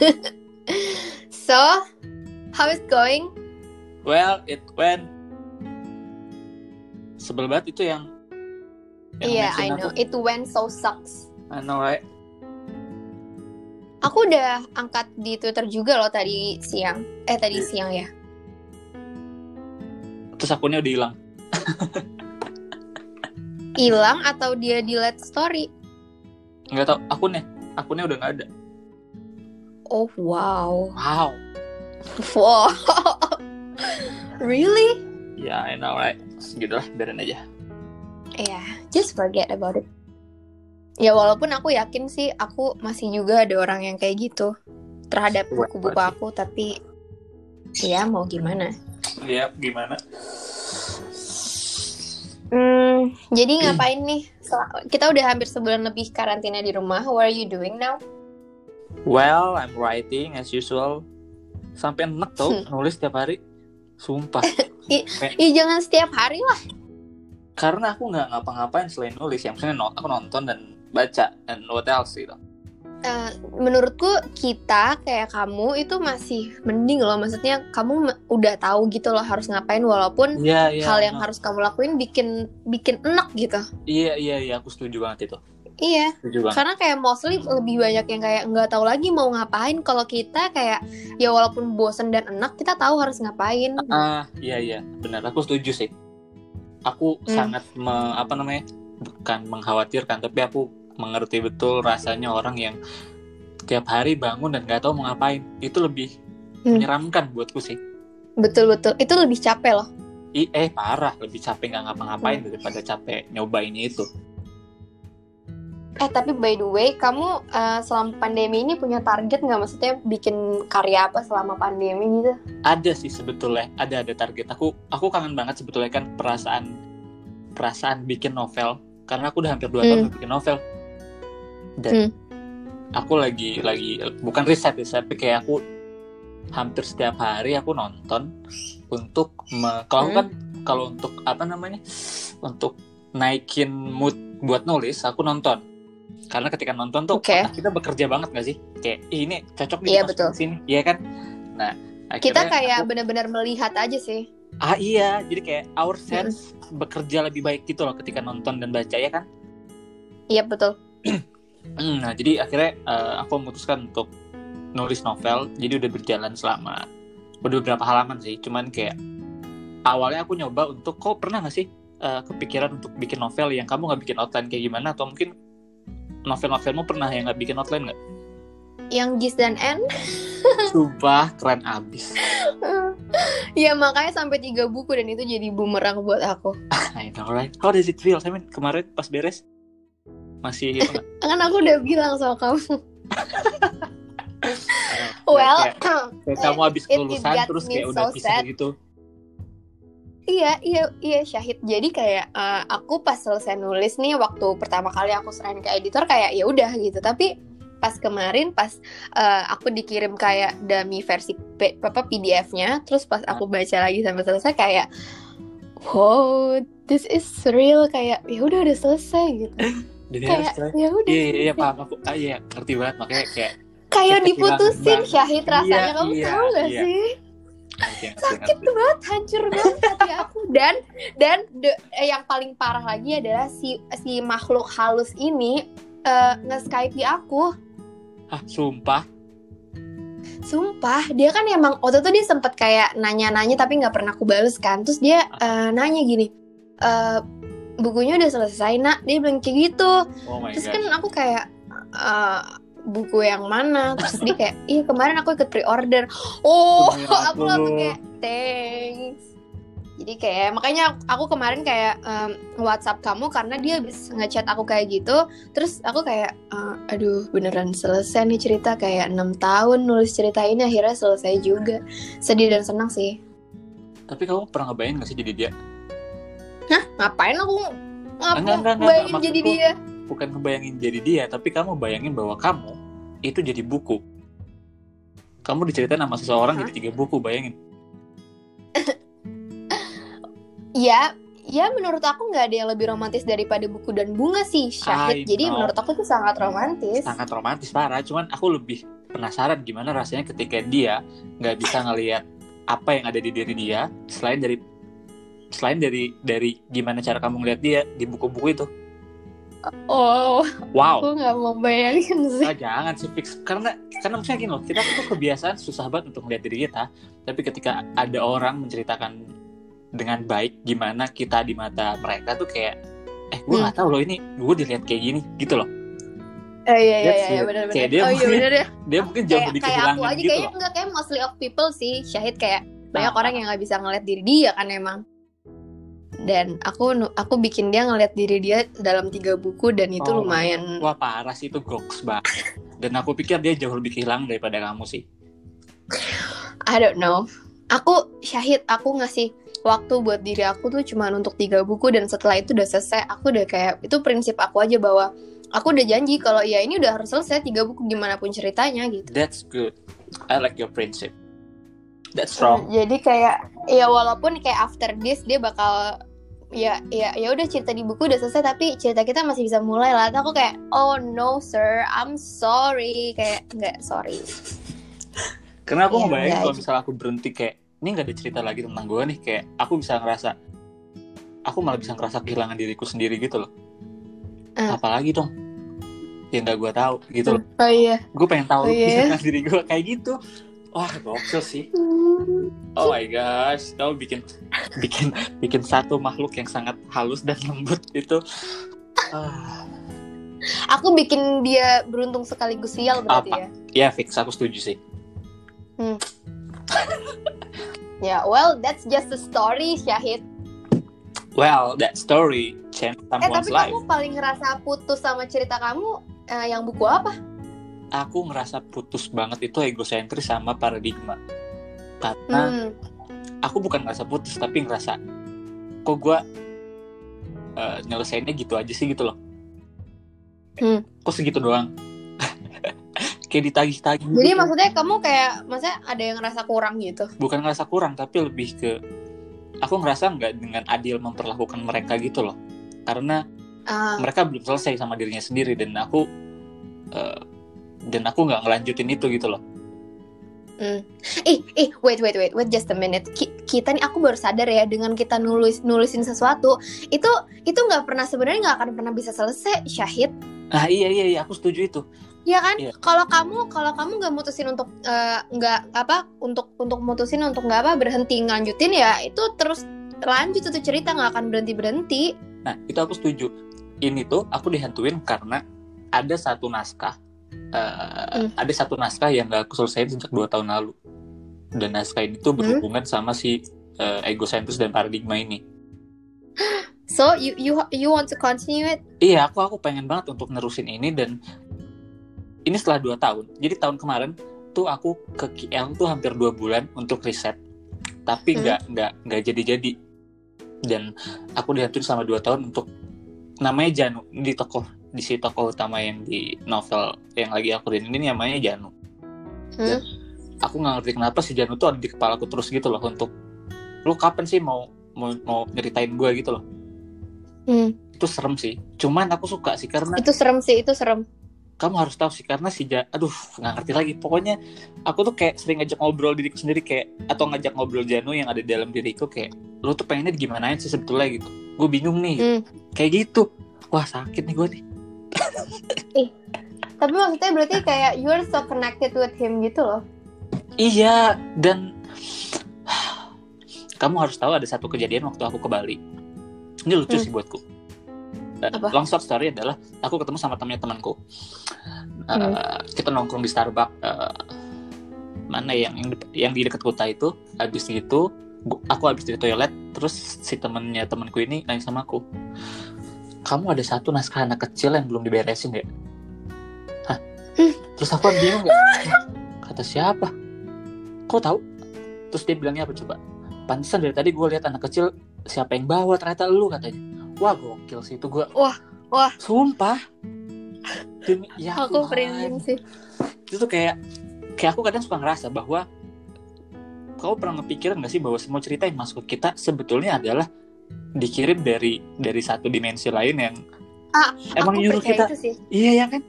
so, how is going? Well, it went sebel banget itu yang, yang Iya, mention I know. aku. It went so sucks. I know right. Aku udah angkat di Twitter juga loh tadi siang. Eh, tadi Iya. siang ya. Terus akunnya udah hilang. Hilang atau dia delete story? Nggak tau akunnya. Akunnya udah nggak ada. Oh, wow. Wow. Wow. really? Ya, I know right. Gitu lah, biarin aja. Yeah, just forget about it. Ya walaupun aku yakin sih aku masih juga ada orang yang kayak gitu terhadap Kuat buku-buku aku tapi ya mau gimana. Iya, gimana? Hmm, jadi ngapain nih? Kita udah hampir sebulan lebih karantina di rumah. What are you doing now? Well, I'm writing as usual. Sampai enek tau Hmm. nulis tiap hari. Sumpah. Ih jangan setiap hari lah. Karena aku nggak ngapa-ngapain selain nulis. Yang maksudnya not- aku nonton dan baca. And what else gitu. Eh, menurutku kita kayak kamu itu masih mending loh. Maksudnya kamu udah tahu gitu loh harus ngapain walaupun Iya, iya. hal yang no. harus kamu lakuin bikin bikin enak gitu. Iya, iya, iya. Aku setuju banget itu. Iya. Karena kayak mostly lebih banyak yang kayak nggak tahu lagi mau ngapain. Kalau kita kayak ya walaupun bosen dan enak, kita tahu harus ngapain. Ah, iya, iya. Benar. Aku setuju sih. Aku Hmm. sangat me- apa namanya? Bukan mengkhawatirkan, tapi aku mengerti betul rasanya orang yang tiap hari bangun dan nggak tahu mau ngapain. Itu lebih Hmm. menyeramkan buatku sih. Betul betul. Itu lebih capek loh. I, eh parah, lebih capek nggak ngapa-ngapain daripada capek nyobain itu. Eh tapi by the way, kamu eh, selama pandemi ini punya target nggak? Maksudnya bikin karya apa selama pandemi gitu? Ada sih sebetulnya, ada ada target. Aku aku kangen banget sebetulnya kan perasaan perasaan bikin novel karena aku udah hampir dua tahun Hmm. nggak bikin novel. Dan Hmm. aku lagi lagi bukan riset ya, tapi kayak aku hampir setiap hari aku nonton untuk me- kalau aku Hmm. kan kalau untuk apa namanya untuk naikin mood buat nulis aku nonton karena ketika nonton tuh otak kita bekerja banget gak sih? Kayak "Ih, ini cocok nih Iya, betul. sini. Iya kan? Nah Kita kayak aku- benar-benar melihat aja sih. ah iya. Jadi kayak our sense bekerja lebih baik gitu loh ketika nonton dan baca ya kan? Iya betul. Hmm, nah jadi akhirnya eh, aku memutuskan untuk nulis novel. Jadi udah berjalan selama udah beberapa halaman sih. Cuman kayak awalnya aku nyoba untuk kok pernah gak sih eh, kepikiran untuk bikin novel yang kamu nggak bikin outline? Kayak gimana? Atau mungkin novel-novelmu pernah yang nggak bikin outline nggak? Yang Gis dan N. Sumpah keren abis. ya makanya sampai tiga buku dan itu jadi bumerang buat aku. I know right. How does it feel? Mean, kemarin pas beres masih? Kan aku udah bilang sama kamu. Kayak- Well, kayak, kayak kamu habis kelulusan terus kayak udah pisah sad. gitu. Iya, iya, iya Syahid. Jadi kayak eh, aku pas selesai nulis nih waktu pertama kali aku serahin ke editor kayak ya udah gitu. Tapi pas kemarin pas eh, aku dikirim kayak dummy versi P- apa PDF-nya, terus pas aku baca lagi sampai selesai kayak wow, this is real kayak ya udah udah selesai gitu. Jadi kayak ya udah. Iya, iya, iya, paham aku. Ah, iya, ngerti banget. Makanya kayak Kayak diputusin. Syahid rasanya Iya, kamu iya, tahu gak iya. sih? Sakit ngerti. banget hancur banget hati aku dan dan the- eh, yang paling parah lagi adalah si si makhluk halus ini eh, nge-skype di aku Ah, sumpah. sumpah dia kan emang waktu itu dia sempet kayak nanya-nanya tapi nggak pernah aku bales kan terus dia eh, nanya gini eh bukunya udah selesai nak dia bilang kayak gitu Oh terus god. kan aku kayak buku yang mana terus dia kayak iya kemarin aku ikut pre-order. Oh aku langsung kayak thanks. Jadi kayak makanya aku kemarin kayak em, WhatsApp kamu karena dia habis ngechat aku kayak gitu. Terus aku kayak eh, aduh beneran selesai nih cerita. Kayak enam tahun nulis cerita ini akhirnya selesai juga. Sedih dan senang sih. Tapi kamu pernah ngebayangin gak sih jadi dia? Hah? Ngapain aku ngapain jadi dia Bukan ngebayangin jadi dia, tapi kamu bayangin bahwa kamu itu jadi buku. Kamu diceritain sama seseorang Hah? jadi tiga buku, bayangin. Ya, ya menurut aku nggak ada yang lebih romantis daripada buku dan bunga sih, Syahid. Jadi menurut aku itu sangat romantis. Sangat romantis parah, cuman aku lebih penasaran gimana rasanya ketika dia nggak bisa ngelihat apa yang ada di diri dia selain dari selain dari dari gimana cara kamu ngeliat dia di buku-buku itu Oh, wow aku nggak mau bayangin sih. Ah, jangan sih fix karena karena misalnya gini loh kita tuh kebiasaan susah banget untuk melihat diri kita tapi ketika ada orang menceritakan dengan baik gimana kita di mata mereka tuh kayak eh gue Hmm. nggak tahu loh ini gue dilihat kayak gini gitu loh Oh iya iya That's iya benar Kayak benar. dia Oh iya mungkin benar ya. dia mungkin jauh Kayak lebih kayak aku aja gitu kayaknya loh enggak kayak mostly of people sih Syahid kayak banyak Ah. orang yang nggak bisa ngeliat diri dia kan emang. Dan aku aku bikin dia ngeliat diri dia dalam tiga buku dan itu Oh. lumayan. wah parah sih itu goks banget dan aku pikir dia jauh lebih kehilangan daripada kamu sih I don't know. Aku Syahid aku ngasih waktu buat diri aku tuh cuma untuk tiga buku dan setelah itu udah selesai aku udah kayak itu prinsip aku aja bahwa aku udah janji kalau ya ini udah harus selesai tiga buku gimana pun ceritanya gitu. that's good I like your principle that's strong Jadi kayak ya walaupun kayak after this dia bakal ya ya ya udah cerita di buku udah selesai tapi cerita kita masih bisa mulai lah. Terus aku kayak oh no sir, I'm sorry kayak nggak sorry. Karena aku Iya, ngebayangin iya, kalau misalnya aku berhenti kayak ini nggak ada cerita lagi tentang gue nih kayak aku bisa ngerasa aku malah bisa ngerasa kehilangan diriku sendiri gitu loh. Ah. Apalagi dong yang nggak gue tahu gitu loh. Oh iya. Gue pengen tahu Oh, iya? diri gue kayak gitu. Wah gokil sih. Oh my gosh, kamu bikin bikin bikin satu makhluk yang sangat halus dan lembut itu. Ah, Aku bikin dia beruntung sekaligus sial berarti Apa? ya. ya fix aku setuju sih. Ya, well that's just a story Syahid. Well, that story changed Eh someone's tapi life. kamu paling ngerasa putus sama cerita kamu eh, yang buku apa? Aku ngerasa putus banget itu egosentris sama paradigma karena Hmm. aku bukan ngerasa putus tapi ngerasa kok gue nyelesainnya gitu aja sih gitu loh Hmm. kok segitu doang kayak ditagih-tagih Jadi gitu. maksudnya kamu kayak maksudnya ada yang ngerasa kurang gitu. bukan ngerasa kurang tapi lebih ke aku ngerasa nggak dengan adil memperlakukan mereka gitu loh karena Ah, mereka belum selesai sama dirinya sendiri dan aku eh, dan aku nggak ngelanjutin itu gitu loh Hmm. Eh, eh, wait, wait, wait, wait, just a minute. Ki- kita nih, aku baru sadar ya dengan kita nulis nulisin sesuatu itu itu nggak pernah sebenarnya nggak akan pernah bisa selesai, Syahid. ah iya iya iya aku setuju itu Ya kan? Iya. Kalau kamu kalau kamu nggak mutusin untuk eh, nggak apa untuk untuk mutusin untuk nggak apa berhenti ngelanjutin ya itu terus lanjut itu cerita nggak akan berhenti berhenti. Nah, itu aku setuju. Ini tuh aku dihantuin karena ada satu naskah. Eh, Hmm. Ada satu naskah yang gak aku selesaiin sejak dua tahun lalu. Dan naskah ini tuh berhubungan sama si eh, egosentris dan paradigma ini. So you you you want to continue it? Iya, aku aku pengen banget untuk nerusin ini dan ini setelah dua tahun. Jadi tahun kemarin tuh aku ke KL tuh hampir dua bulan untuk riset, tapi Hmm. nggak nggak nggak jadi-jadi. Dan aku dihantuin sama dua tahun untuk namanya Janu di tokoh di si tokoh utama yang di novel yang lagi aku reading ini namanya Janu. Hmm? Aku nggak ngerti kenapa si Janu tuh ada di kepalaku terus gitu loh untuk lu kapan sih mau mau, mau nyeritain gue gitu loh. Hmm. Itu serem sih. Cuman aku suka sih karena Itu serem sih, itu serem. kamu harus tahu sih karena si Ja- aduh nggak ngerti lagi pokoknya aku tuh kayak sering ngajak ngobrol diriku sendiri kayak atau ngajak ngobrol Janu yang ada di dalam diriku kayak lo tuh pengennya gimanain sih sebetulnya gitu gue bingung nih Hmm. kayak gitu wah sakit nih gue nih Tapi maksudnya berarti kayak you are so connected with him gitu loh. iya dan kamu harus tahu ada satu kejadian waktu aku ke Bali ini lucu Hmm. sih buatku Apa? long short story adalah aku ketemu sama temennya temanku Eh, Hmm. kita nongkrong di Starbucks eh, mana yang yang, yang di dekat kota itu habis gu- aku habis dari toilet terus si temennya temanku ini nanya sama aku kamu ada satu naskah anak kecil yang belum diberesin ya? Hah? Hmm. terus aku bingung ya. Kata siapa? Kok tahu? Terus dia bilangnya apa coba? Pantesan dari tadi gue lihat anak kecil siapa yang bawa? Ternyata lu katanya. Wah gokil sih itu gue Wah, wah. sumpah. Demi, ya Aku merinding sih. itu tuh kayak kayak aku kadang suka ngerasa bahwa kau pernah ngepikiran gak sih bahwa semua cerita yang masuk ke kita sebetulnya adalah dikirim dari dari satu dimensi lain yang Ah, emang aku nyuruh kita itu sih. iya ya kan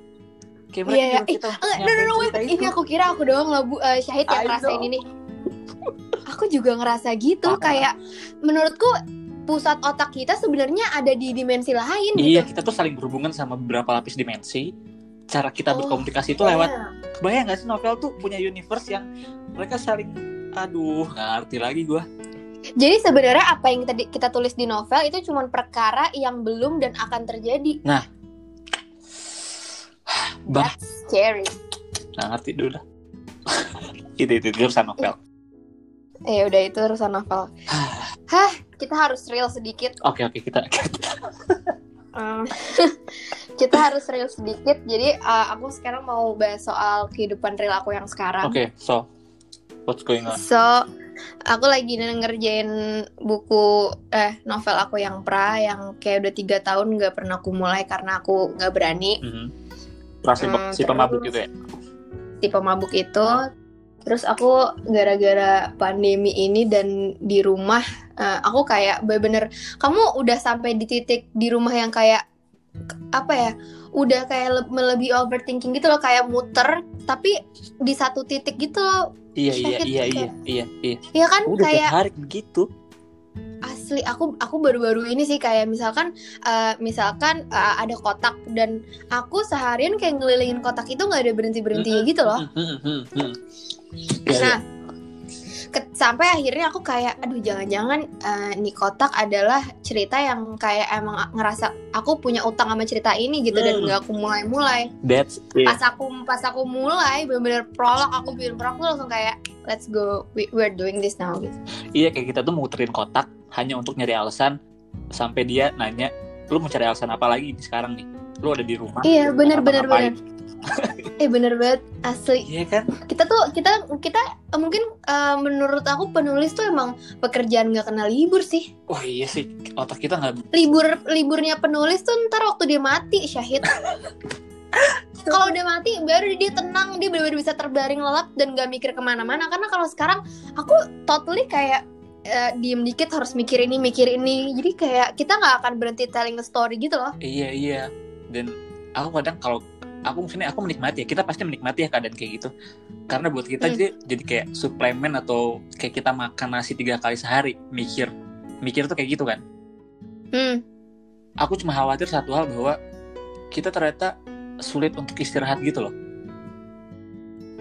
kayak Iya, iya. nyuruh kita Eh, no, no, no, wait. Ini aku kira aku doang loh, Bu. Eh, Syahid yang ngerasain ini. Aku juga ngerasa gitu. Parah. Kayak menurutku pusat otak kita sebenarnya ada di dimensi lain Iya, gitu. kita tuh saling berhubungan sama beberapa lapis dimensi. Cara kita Oh, berkomunikasi itu Iya. lewat kebayang gak sih novel tuh punya universe yang mereka saling aduh nggak ngerti lagi gua Jadi sebenarnya apa yang tadi kita tulis di novel itu cuma perkara yang belum dan akan terjadi. bah That's scary. nggak ngerti dulu dah itu itu itu urusan novel Ya udah itu urusan novel. Hah, kita harus real sedikit. oke oke kita Eh, kita harus real sedikit. Jadi eh, aku sekarang mau bahas soal kehidupan real aku yang sekarang. oke so what's going on So, aku lagi ngerjain buku eh novel aku yang pra yang kayak udah tiga tahun nggak pernah aku mulai karena aku nggak berani Mhm. Rasa Hmm, si pemabuk gitu ya tipe mabuk itu. Terus aku gara-gara pandemi ini dan di rumah eh, aku kayak bener-bener kamu udah sampai di titik di rumah yang kayak apa ya udah kayak le- melebihi overthinking gitu loh kayak muter tapi di satu titik gitu loh iya iya Sakit iya gitu. iya iya iya ya kan udah kayak hari begitu asli aku aku baru-baru ini sih kayak misalkan eh, misalkan eh, ada kotak dan aku seharian kayak ngelilingin kotak itu nggak ada berhenti berhentinya gitu loh. Iya, iya. nah sampai akhirnya aku kayak aduh jangan-jangan eh, nih kotak adalah cerita yang kayak emang ngerasa aku punya utang sama cerita ini gitu. Dan Hmm. nggak aku mulai-mulai. That's it. Pas aku pas aku mulai bener-bener prolog aku bikin prolog aku langsung kayak let's go we, we're doing this now gitu. Iya kayak kita tuh muterin kotak hanya untuk nyari alasan sampai dia nanya lu mau cari alasan apa lagi sekarang nih? Lu ada di rumah iya bener bener ngapa-ngapain?" bener eh bener banget asli. Iya kan? Kita tuh kita kita eh, mungkin eh, menurut aku penulis tuh emang pekerjaan nggak kenal libur sih. Wah iya sih. Otak kita nggak libur liburnya penulis tuh ntar waktu dia mati syahid. Kalau udah mati baru dia tenang dia benar-benar bisa terbaring lelap dan gak mikir ke mana-mana. Karena kalau sekarang aku totally kayak eh, diem dikit harus mikir ini mikir ini. Jadi kayak kita nggak akan berhenti telling a story gitu loh. Iya iya. Dan aku kadang kalau aku maksudnya aku menikmati ya kita pasti menikmati ya keadaan kayak gitu. Karena buat kita Hmm. jadi jadi kayak suplemen atau kayak kita makan nasi tiga kali sehari mikir. Mikir tuh kayak gitu kan. Hmm. Aku cuma khawatir satu hal bahwa kita ternyata sulit untuk istirahat gitu loh.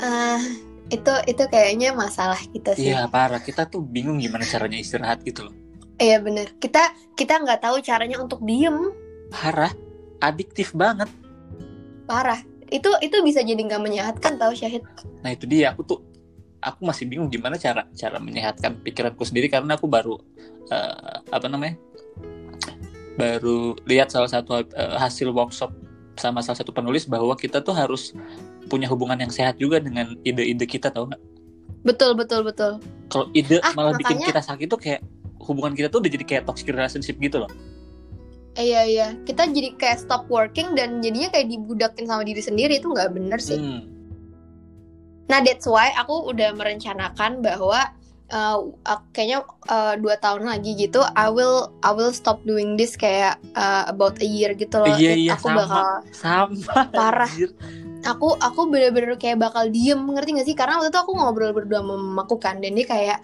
Ah, itu itu kayaknya masalah kita sih. Iya parah. Kita tuh bingung gimana caranya istirahat gitu loh. Iya bener. Kita kita nggak tahu caranya untuk diem. Parah. Adiktif banget parah. Itu itu bisa jadi nggak menyehatkan tahu syahid. Nah itu dia. Aku tuh aku masih bingung gimana cara cara menyehatkan pikiranku sendiri karena aku baru eh, apa namanya baru lihat salah satu eh, hasil workshop sama salah satu penulis bahwa kita tuh harus punya hubungan yang sehat juga dengan ide-ide kita tau nggak? Betul betul betul. Kalau ide Ah, malah bikin makanya- kita sakit tuh kayak hubungan kita tuh udah jadi kayak toxic relationship gitu loh iya iya. Kita jadi kayak stop working dan jadinya kayak dibudakin sama diri sendiri. Itu nggak bener sih. Hmm. nah that's why aku udah merencanakan bahwa uh, uh, kayaknya uh, dua tahun lagi gitu I will I will stop doing this kayak uh, about a year gitu loh. Iya, iya, aku sama. bakal sama Parah. anjir. aku aku bener-bener kayak bakal diem. Ngerti gak sih? Karena waktu itu aku ngobrol berdua sama mamaku kan. Dan dia kayak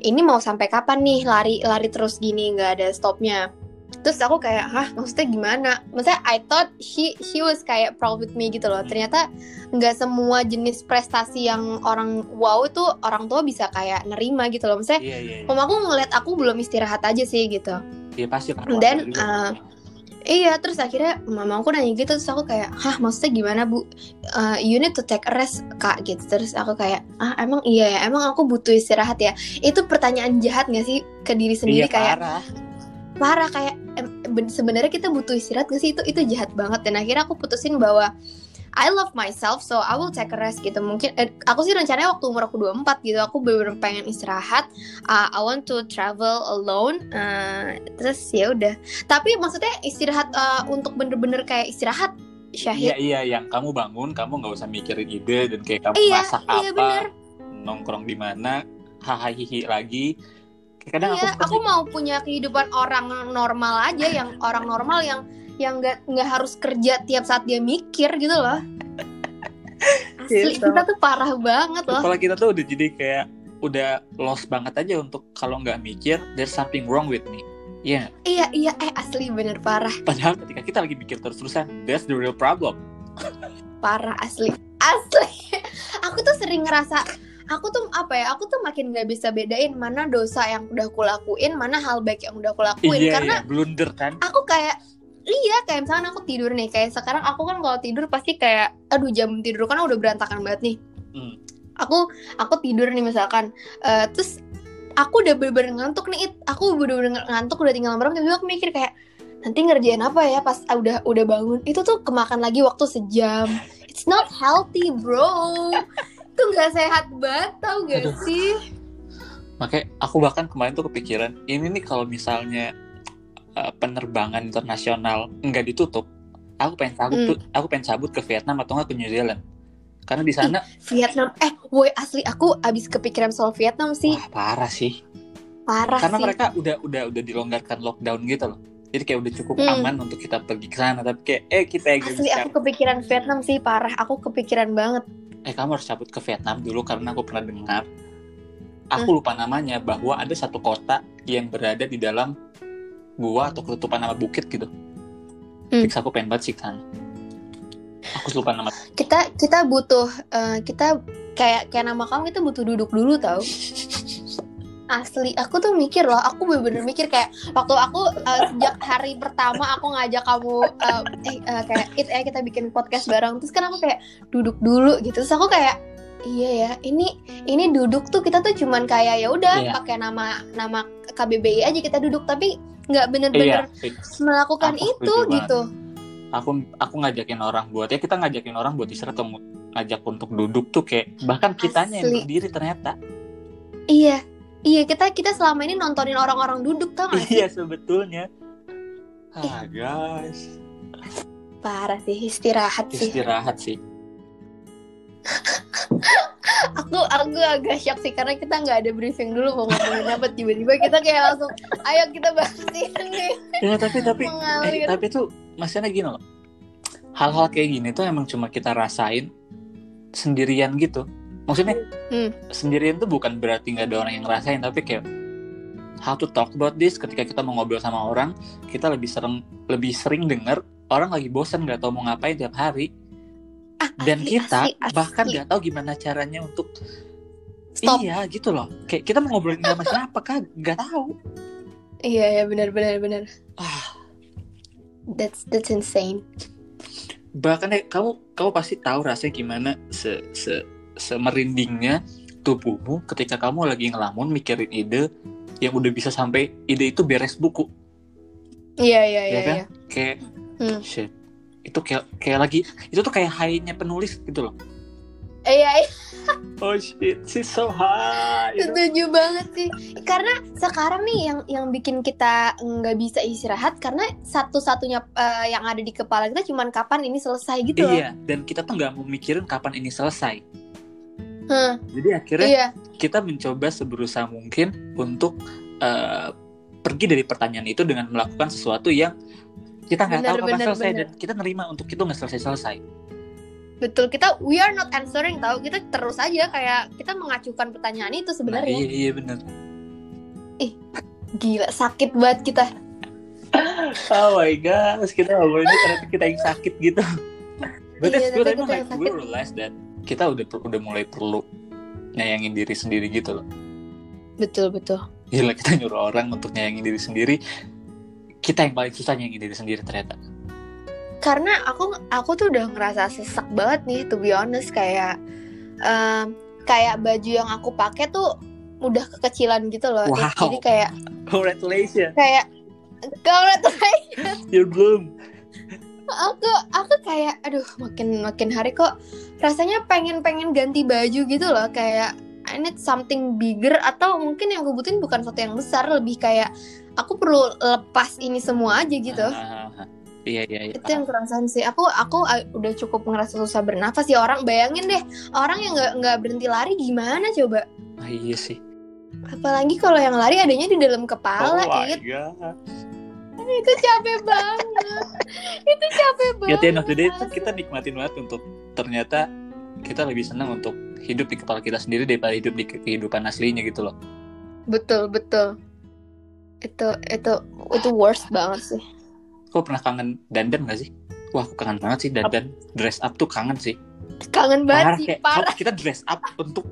ini mau sampai kapan nih? Lari lari terus gini nggak ada stopnya terus aku kayak hah maksudnya gimana maksudnya I thought she she was kayak proud with me gitu loh ternyata nggak semua jenis prestasi yang orang wow itu orang tua bisa kayak nerima gitu loh maksudnya iya iya iya. mamaku ngeliat aku belum istirahat aja sih gitu Iya, pasti lah Dan, uh, Iya, terus akhirnya mama aku nanya gitu, terus aku kayak, hah maksudnya gimana bu? Uh, you need to take a rest kak gitu. Terus aku kayak, ah emang iya ya, emang aku butuh istirahat ya. Itu pertanyaan jahat gak sih ke diri iya, sendiri kayak parah. Parah kayak sebenarnya kita butuh istirahat gak sih? Itu itu jahat banget. Dan akhirnya aku putusin bahwa I love myself, so I will take a rest gitu. Mungkin eh, aku sih rencananya waktu umur aku 24 gitu, aku bener-bener pengen istirahat. Uh, I want to travel alone. Uh, terus ya udah. Tapi maksudnya istirahat uh, untuk bener-bener kayak istirahat Iya syahid. iya yang kamu bangun kamu nggak usah mikirin ide dan kayak kamu Iya, masak iya, apa bener. nongkrong di mana hahaha lagi kadang Iya, aku, aku mau punya kehidupan orang normal aja, yang orang normal yang yang nggak nggak harus kerja tiap saat dia mikir gitu loh. Asli Gitu. kita tuh parah banget loh. kepala kita tuh udah jadi kayak udah lost banget aja untuk kalau nggak mikir there's something wrong with me Iya, Iya iya eh asli bener parah padahal ketika kita lagi mikir terus-terusan that's the real problem parah asli asli. Aku tuh sering ngerasa aku tuh apa ya aku tuh makin nggak bisa bedain mana dosa yang udah aku lakuin mana hal baik yang udah aku lakuin iya karena iya blunder kan? aku kayak iya kayak misalkan aku tidur nih kayak sekarang aku kan kalau tidur pasti kayak aduh jam tidur kan udah berantakan banget nih. Hmm. aku aku tidur nih misalkan eh, terus aku udah bener-bener ngantuk nih It. aku bener-bener ngantuk udah tinggal merem tiba-tiba aku mikir kayak nanti ngerjain apa ya pas ah, udah udah bangun. Itu tuh kemakan lagi waktu sejam. It's not healthy bro itu nggak sehat banget tau gak Aduh. sih? Makanya aku bahkan kemarin tuh kepikiran ini nih kalau misalnya uh, penerbangan internasional nggak ditutup aku pengen cabut Hmm. tuh aku pengen cabut ke Vietnam atau nggak ke New Zealand. Karena di sana Vietnam eh woi asli aku abis kepikiran soal Vietnam sih. Wah parah sih. Parah karena sih. mereka udah udah udah dilonggarkan lockdown gitu loh. Jadi kayak udah cukup Hmm. aman untuk kita pergi ke sana tapi kayak eh kita yang asli aku kepikiran Vietnam sih parah. Aku kepikiran banget eh kamu harus cabut ke Vietnam dulu karena aku pernah dengar aku Hmm. lupa namanya bahwa ada satu kota yang berada di dalam gua atau ketutupan nama bukit gitu Hmm. Fix aku pengen banget sih ke sana aku lupa nama kita kita butuh eh, kita kayak kayak nama kamu kita butuh duduk dulu tau asli aku tuh mikir loh aku bener-bener mikir kayak waktu aku eh, sejak hari pertama aku ngajak kamu eh, eh eh, kayak it eh kita bikin podcast bareng terus kan aku kayak duduk dulu gitu terus aku kayak iya ya ini ini duduk tuh kita tuh cuman kayak ya udah Iya. pakai nama nama KBBI aja kita duduk tapi nggak bener-bener fix melakukan Aku itu banget. gitu aku aku ngajakin orang buat ya kita ngajakin orang buat istirahat ngajak untuk duduk tuh kayak bahkan kitanya yang Asli. berdiri ternyata iya iya kita kita selama ini nontonin orang-orang duduk tau gak sih? Iya sebetulnya. Ah guys. Parah sih istirahat sih. istirahat sih. Aku aku agak shock sih karena kita nggak ada briefing dulu mau ngomongin apa. Tiba-tiba kita kayak langsung ayo kita bahas ini. Ya tapi tapi eh, tapi tuh maksudnya gini loh. Hal-hal kayak gini tuh emang cuma kita rasain sendirian gitu maksudnya Hmm. sendirian tuh bukan berarti nggak ada orang yang ngerasain tapi kayak how to talk about this ketika kita mau ngobrol sama orang kita lebih sering lebih sering dengar orang lagi bosan nggak tahu mau ngapain tiap hari dan asli, kita asli, asli. bahkan nggak tahu gimana caranya untuk Stop. iya gitu loh kayak kita mau ngobrolin sama siapa kan nggak tahu Iya ya benar benar benar. ah That's that's insane. bahkan ya, kamu kamu pasti tahu rasanya gimana se se semerindingnya tubuhmu ketika kamu lagi ngelamun mikirin ide yang udah bisa sampai ide itu beres buku Iya iya ya iya. kan iya. kayak Hmm. shit itu kayak kayak lagi itu tuh kayak high-nya penulis gitu loh Iya iya. oh shit she's so high? Setuju banget sih. Karena sekarang nih yang yang bikin kita nggak bisa istirahat karena satu-satunya eh, yang ada di kepala kita cuman kapan ini selesai gitu loh. iya dan kita tuh nggak mau mikirin kapan ini selesai Hmm, jadi akhirnya iya. kita mencoba seberusaha mungkin untuk eh, pergi dari pertanyaan itu dengan melakukan sesuatu yang kita nggak tahu kapan selesai benar. dan kita nerima untuk itu nggak selesai selesai Betul, kita we are not answering tahu. Kita terus aja kayak kita mengacukan pertanyaan itu nah, sebenarnya. iya iya benar Gila, sakit banget kita. oh my god kita ngobrolin ini ternyata kita yang sakit gitu but Iya, that's good kita like we realize that kita udah udah mulai perlu nyayangin diri sendiri gitu loh. Betul, betul. gila kita nyuruh orang untuk nyayangin diri sendiri. Kita yang paling susah nyayangin diri sendiri ternyata. Karena aku aku tuh udah ngerasa sesak banget nih to be honest. Kayak em, kayak baju yang aku pakai tuh udah kekecilan gitu loh. Wow. Jadi kayak congratulations. Kayak tuh you bloom aku aku kayak aduh makin makin hari kok rasanya pengen pengen ganti baju gitu loh. Kayak I need something bigger atau mungkin yang gue butuhin bukan sesuatu yang besar. Lebih kayak aku perlu lepas ini semua aja gitu. Ah, iya iya iya itu yang kerasain sih. Aku aku uh, udah cukup ngerasa susah bernafas ya. Orang bayangin deh orang yang nggak nggak berhenti lari gimana coba? Ah, iya sih. Apalagi kalau yang lari adanya di dalam oh kepala my It. Itu capek banget. Itu capek ya banget the day itu kita nikmatin banget untuk ternyata kita lebih senang untuk hidup di kepala kita sendiri daripada hidup di kehidupan aslinya gitu loh. Betul betul. Itu itu itu worst banget sih. Kok pernah kangen dandan gak sih? Wah aku kangen banget sih dandan. Dress up tuh kangen sih. Kangen banget sih kayak, parah. kita dress up untuk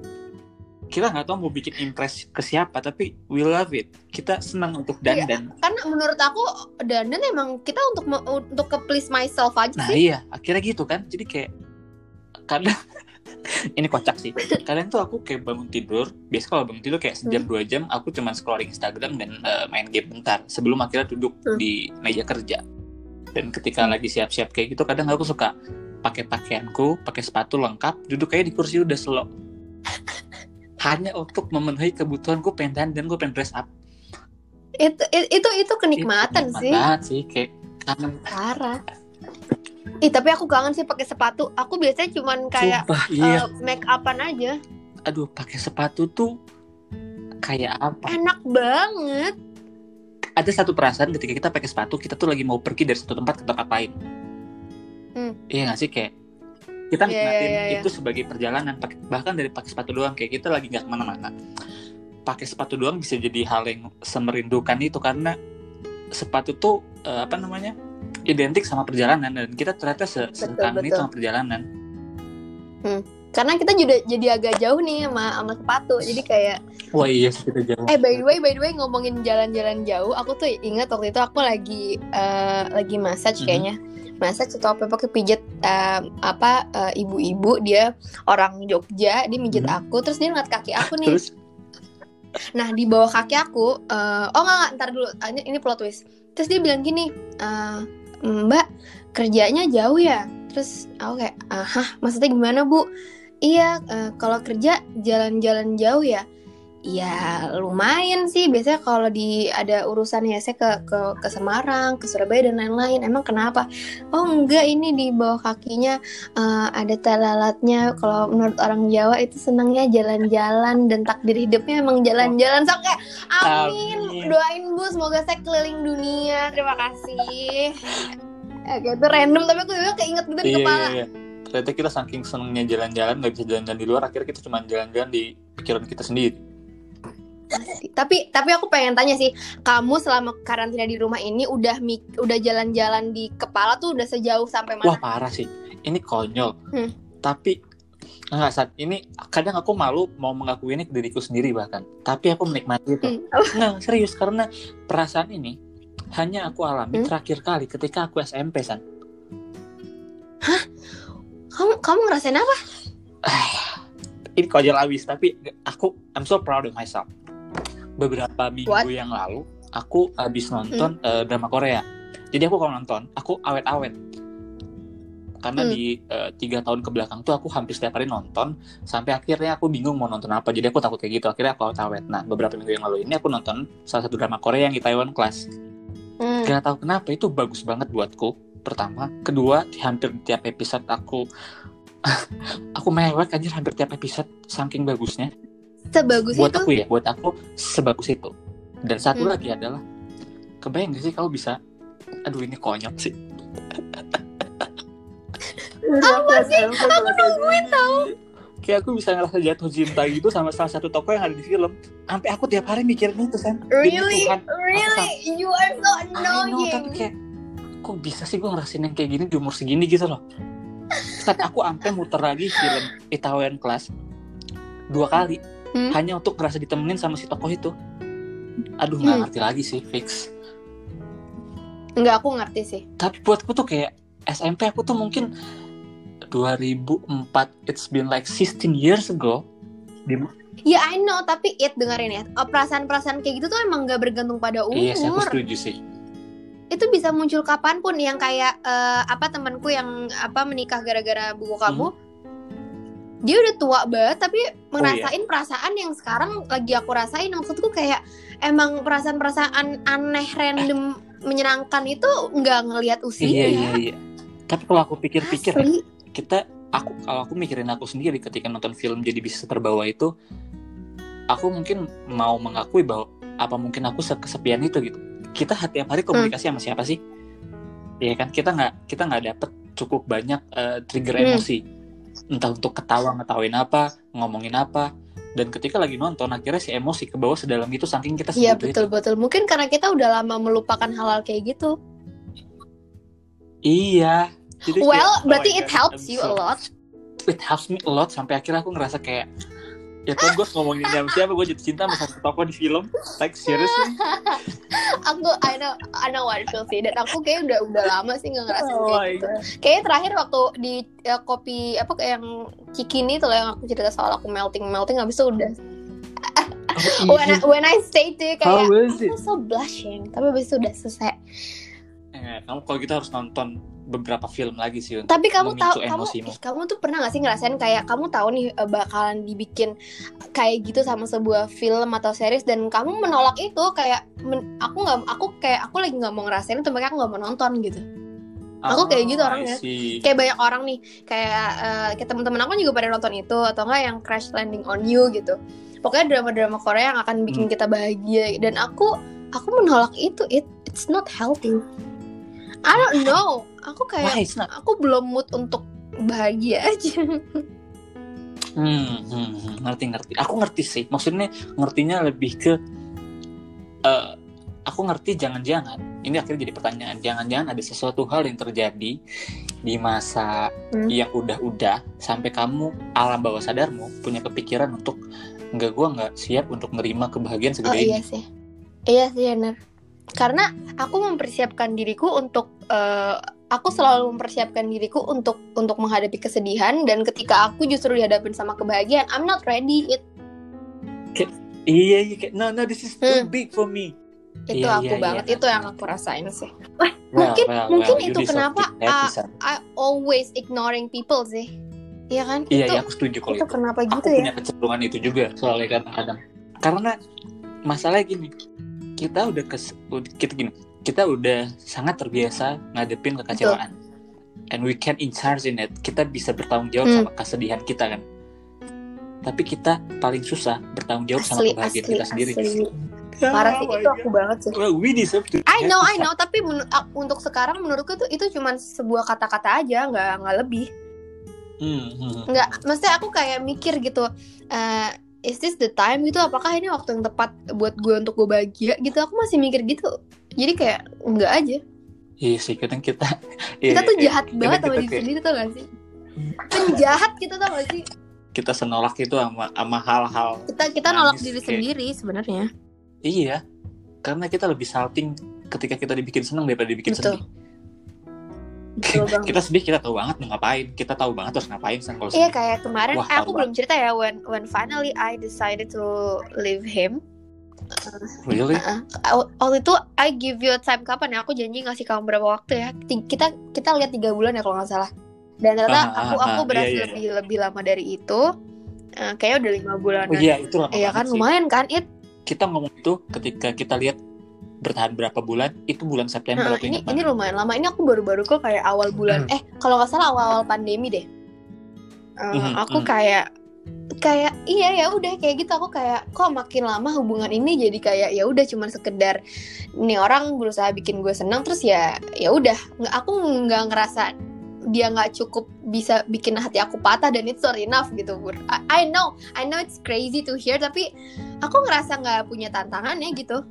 kita nggak tahu mau bikin impress ke siapa tapi we love it. Kita senang untuk Iya. dandan. karena menurut aku dandan emang kita untuk untuk ke please myself aja nah sih. iya akhirnya gitu kan. Jadi kayak kadang ini kocak sih. Kadang tuh aku kayak bangun tidur biasa kalau bangun tidur kayak sejam dua jam aku cuma scrolling Instagram dan eh, main game bentar sebelum akhirnya duduk Hmm. di meja kerja. Dan ketika lagi siap-siap kayak gitu kadang aku suka pakai pakaianku pakai sepatu lengkap duduk kayak di kursi udah slow hanya untuk memenuhi kebutuhanku pengen dandan gue pengen dress up itu itu itu, kenikmatan Itu nikmat sih banget sih kayak kangen parah Ih tapi aku kangen sih pakai sepatu. Aku biasanya cuman kayak Sumpah, iya eh, make upan aja. aduh pakai sepatu tuh kayak apa Enak banget. ada satu perasaan ketika kita pakai sepatu kita tuh lagi mau pergi dari satu tempat ke tempat lain Hmm. iya nggak sih kayak kita Iya, nikmatin iya, iya. itu sebagai perjalanan bahkan dari pakai sepatu doang kayak kita lagi nggak ke mana-mana pakai sepatu doang bisa jadi hal yang semerindukan itu karena sepatu tuh eh, apa namanya identik sama perjalanan dan kita ternyata se sekangen itu betul. sama perjalanan Karena kita juga jadi agak jauh nih sama sama sepatu. Jadi kayak wah iya kita jauh eh by the way by the way ngomongin jalan-jalan jauh, aku tuh ingat waktu itu aku lagi eh, lagi massage Mhm. kayaknya. Massage atau apa pakai pijat eh, apa eh, ibu-ibu dia orang Jogja, dia mijit Mhm. aku terus dia ngeliat kaki aku nih. terus Nah di bawah kaki aku, eh, oh nggak ntar dulu, Ah, ini, ini plot twist. Terus dia bilang gini, "Eh, Mbak kerjanya jauh ya? Terus aku kayak, ah, maksudnya gimana bu? Iya, eh, kalau kerja jalan-jalan jauh ya? Ya lumayan sih. Biasanya kalau di ada urusan ya saya ke ke ke Semarang, ke Surabaya dan lain-lain. Emang kenapa? Oh enggak, ini di bawah kakinya eh, ada talalatnya. Kalau menurut orang Jawa itu senangnya jalan-jalan dan takdir hidupnya emang jalan-jalan. So kayak amin. Amin. Doain Bu semoga saya keliling dunia. Terima kasih. Oke, itu random tapi aku juga keinget gitu di iya, kepala. iya, iya. ternyata kita saking senengnya jalan-jalan nggak bisa jalan-jalan di luar akhirnya kita cuma jalan-jalan di pikiran kita sendiri Pasti. Tapi tapi aku pengen tanya sih, kamu selama karantina di rumah ini udah mik- udah jalan-jalan di kepala tuh udah sejauh sampai wah mana? parah sih ini konyol Hmm. tapi nggak saat ini kadang aku malu mau mengakui ini ke diriku sendiri bahkan tapi aku menikmati itu Hmm. nggak serius karena perasaan ini hanya aku alami Hmm? terakhir kali ketika aku SMP san Kamu kamu ngerasain apa? ini konyol abis tapi aku I'm so proud of myself beberapa minggu What? Hmm? yang lalu aku habis nonton eh, drama Korea jadi aku kalau nonton aku awet-awet karena Hmm. di eh, tiga tahun ke belakang tuh aku hampir setiap hari nonton sampai akhirnya aku bingung mau nonton apa jadi aku takut kayak gitu akhirnya aku awet-awet nah beberapa minggu yang lalu ini aku nonton salah satu drama Korea yang di Taiwan Class Hmm. Gak tahu kenapa itu bagus banget buatku. Pertama, kedua di hampir tiap episode aku aku mewek anjir hampir tiap episode saking bagusnya. Sebagus buat itu. aku ya, buat aku sebagus itu. Dan satu Hmm. lagi adalah kebayang gak sih kalau bisa aduh ini konyol sih. Apa sih? Aku nungguin tahu. Kayak aku bisa ngerasa jatuh cinta gitu sama salah satu tokoh yang ada di film. Sampai aku tiap hari mikirin itu, Sen. Really? Tuhan. Really? You are so I know, tapi annoying. kayak kok bisa sih gue ngerasain yang kayak gini di umur segini gitu loh. Saat aku sampai muter lagi film Itaewon Class dua kali Hmm. hanya untuk ngerasa ditemenin sama si tokoh itu. Aduh nggak Hmm. ngerti lagi sih fix. Enggak, aku ngerti sih. Tapi buatku tuh kayak SMP aku tuh mungkin 2004 it's been like 16 years ago. Di, Ya I know, tapi it dengerin ya. Oh, Perasaan-perasaan kayak gitu tuh emang gak bergantung pada umur. iya sih aku setuju sih. itu bisa muncul kapan pun yang kayak eh, apa temanku yang apa menikah gara-gara buku Hmm. Dia udah tua banget tapi Oh, ngerasain perasaan yang sekarang lagi aku rasain. Maksudku kayak emang perasaan-perasaan aneh random menyenangkan itu nggak ngelihat usia Iya iya iya. Tapi kalau aku pikir-pikir ya, kita aku kalau aku mikirin aku sendiri ketika nonton film jadi bisa terbawa itu aku mungkin mau mengakui bahwa apa mungkin aku kesepian itu gitu. Kita tiap hari komunikasi sama siapa sih? Iya kan? Kita nggak kita nggak dapet cukup banyak eh, trigger Hmm. emosi entah untuk ketawa ngetawain apa ngomongin apa dan ketika lagi nonton akhirnya si emosi ke bawah sedalam itu saking kita Iya betul itu. betul. Mungkin karena kita udah lama melupakan hal-hal kayak gitu. iya Jadi Well, kayak, oh berarti it God, helps I'm you so- a lot. it helps me a lot sampai akhirnya aku ngerasa kayak ya kan gue ngomongin sama siapa gue jatuh cinta sama satu tokoh di film like seriously Aku I know I know what it feels sih. Dan aku kayak udah udah lama sih nggak ngerasain Oh kayak gitu. Kayaknya terakhir waktu di ya, kopi apa kayak yang Cikini tuh yang aku cerita soal aku melting melting habis itu udah Oh, when I, when I say to you kayak? I'm so blushing tapi habis itu udah selesai. Eh, kamu kalau gitu harus nonton beberapa film lagi sih untuk Tapi kamu tahu kamu emosimu. kamu tuh pernah gak sih ngerasain kayak kamu tahu nih eh, bakalan dibikin kayak gitu sama sebuah film atau series dan kamu menolak itu kayak men- aku nggak aku kayak aku lagi nggak mau ngerasain itu makanya aku nggak mau nonton gitu. Aku kayak gitu Oh, orangnya. Kayak banyak orang nih kayak eh, kayak teman-teman aku juga pada nonton itu atau enggak yang Crash Landing on You gitu. Pokoknya drama-drama Korea yang akan bikin Hmm. kita bahagia dan aku aku menolak itu. It it's not healthy. I don't know. Aku kayak Why not? aku belum mood untuk bahagia aja. Hmm, hmm, hmm, ngerti ngerti. Aku ngerti sih. Maksudnya ngertinya lebih ke eh aku ngerti jangan-jangan ini akhirnya jadi pertanyaan. Jangan-jangan ada sesuatu hal yang terjadi di masa Hmm. yang udah-udah sampai kamu alam bawah sadarmu punya kepikiran untuk enggak gua nggak siap untuk nerima kebahagiaan Oh segede iya ini. sih. Iya sih benar. Karena aku mempersiapkan diriku untuk eh, aku selalu mempersiapkan diriku untuk untuk menghadapi kesedihan dan ketika aku justru dihadapin sama kebahagiaan, I'm not ready. It, Iya, iya no no this is too Hmm. big for me. itu Iya, aku iya, banget. iya. Itu yang aku rasain sih. Well, Mungkin- well, mungkin well, itu kenapa, ah, son. I always ignoring people sih. Iya kan? Iya, itu iya aku setuju kalau itu itu. kenapa Aku gitu ya? punya kecenderungan itu juga soalnya kadang-kadang. Karena masalahnya gini, kita udah kes, kita gini, kita udah sangat terbiasa ngadepin kekecewaan. And we can in charge in it. Kita bisa bertanggung jawab Hmm. sama kesedihan kita kan. Tapi kita paling susah bertanggung jawab sama Asli, kebahagiaan asli, kita sendiri. asli. Parah sih, Oh itu my aku God. banget sih. Well, we deserve to I know, I know, tapi a- untuk sekarang menurutku tuh itu cuma sebuah kata-kata aja, nggak nggak lebih. son. Hmm, hmm. Nggak, maksudnya aku kayak mikir gitu, eh, is this the time gitu? Apakah ini waktu yang tepat buat gue untuk gue bahagia gitu? Aku masih mikir gitu. Jadi kayak nggak aja. Iya sih, kadang kita Kita iya, tuh iya. jahat banget sama diri sendiri tau gak sih? Penjahat kita tau gak sih? kita senolak itu sama sama hal-hal Kita kita nolak diri kayak- sendiri sebenarnya. Iya, karena kita lebih salting ketika kita dibikin senang daripada dibikin Betul. sedih. Betul banget. Kita sedih, kita tahu banget mau ngapain. Kita tahu banget harus ngapain kan kalau Iya kayak kemarin Wah, eh, aku belum cerita ya when when finally I decided to leave him. Really? Uh, waktu itu I give you a time kapan ya? Aku janji ngasih kamu berapa waktu ya? Kita kita lihat tiga bulan ya kalau nggak salah. Dan ternyata Ah, aku ah, aku berhasil iya, iya, lebih lebih lama dari itu. Eh, kayaknya udah lima bulan. Oh iya, itu lama Iya kan sih. lumayan kan? It Kita ngomong itu ketika kita lihat bertahan berapa bulan, itu bulan September Nah, aku ini ini lumayan lama. Ini aku baru-baru kok kayak awal bulan. Hmm. Eh, kalau nggak salah awal-awal pandemi deh. Eh, Mhm, aku mhm. kayak kayak iya ya udah kayak gitu aku kayak kok makin lama hubungan ini jadi kayak ya udah cuman sekedar nih orang berusaha bikin gue senang terus ya ya udah nggak aku nggak ngerasa dia nggak cukup bisa bikin hati aku patah dan it's not enough gitu Bur. I, I know I know it's crazy to hear tapi aku ngerasa nggak punya tantangannya gitu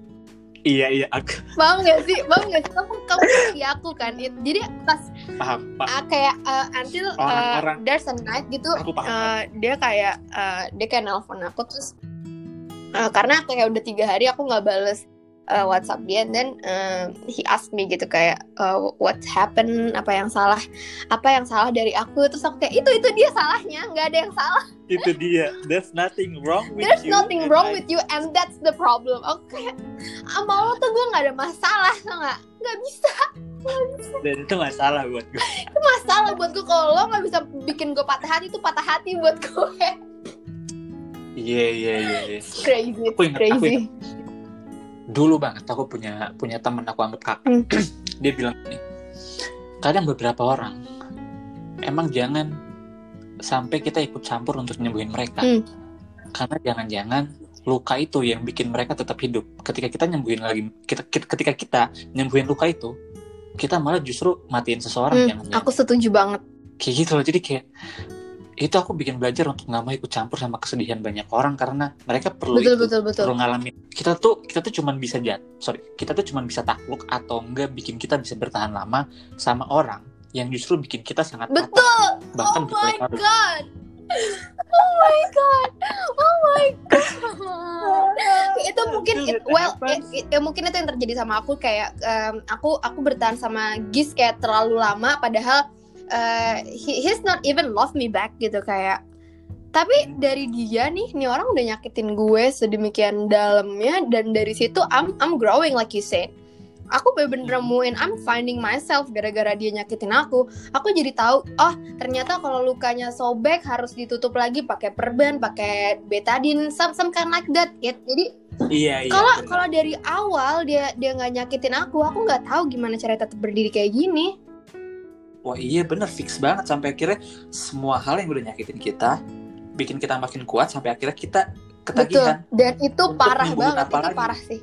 Iya, iya, aku paham gak sih paham gak sih kamu kamu ngerti aku kan jadi pas paham, Pak. ah, kayak uh, until uh, Orang-orang- there's a night gitu Aku paham. uh, dia kayak uh, dia kayak nelpon aku terus uh, karena kayak udah tiga hari aku nggak bales uh, WhatsApp dia and then uh, he asked me gitu kayak uh, what happened apa yang salah apa yang salah dari aku terus aku kayak itu itu dia salahnya nggak ada yang salah itu dia. There's nothing wrong with there's you. nothing wrong I- with you and that's the problem aku kayak sama lo tuh gue nggak ada masalah nggak nggak bisa Dan itu masalah buat gue. itu masalah buat gue kalau lo nggak bisa bikin gue patah hati itu patah hati buat gue Iya, iya, iya. iya. crazy Aku ingat, aku crazy ingat. Dulu banget aku punya punya temen aku anggap kakak Hmm. dia bilang gini kadang beberapa orang emang jangan sampai kita ikut campur untuk nyembuhin mereka Hmm. karena jangan-jangan luka itu yang bikin mereka tetap hidup ketika kita nyembuhin lagi kita, kita- ketika kita nyembuhin luka itu kita malah justru matiin seseorang Hmm, jangan-jangan aku setuju banget kayak gitu loh jadi kayak itu aku bikin belajar untuk nggak mau ikut campur sama kesedihan banyak orang karena mereka perlu betul itu betul betul. perlu ngalamin. Kita tuh kita tuh cuman bisa jat sorry kita tuh cuman bisa takluk atau enggak bikin kita bisa bertahan lama sama orang yang justru bikin kita sangat patah betul! Bahkan oh my god! Oh my god! Oh my god! Itu mungkin it- well it- it- ya mungkin itu yang terjadi sama aku kayak em, aku aku bertahan sama Gis kayak terlalu lama padahal eh, he, he's not even love me back gitu kayak tapi dari dia nih nih orang udah nyakitin gue sedemikian dalamnya dan dari situ I'm I'm growing like you said. Aku bener-bener nemuin I'm finding myself gara-gara dia nyakitin aku. Aku jadi tahu oh ternyata kalau lukanya sobek harus ditutup lagi pakai perban pakai betadine some some kind like that ya jadi iya iya kalau benar. kalau dari awal dia dia nggak nyakitin aku aku nggak tahu gimana cara tetap berdiri kayak gini wah iya bener fix banget sampai akhirnya semua hal yang udah nyakitin kita bikin kita makin kuat sampai akhirnya kita betul ketagihan dan itu parah banget itu lagi? parah sih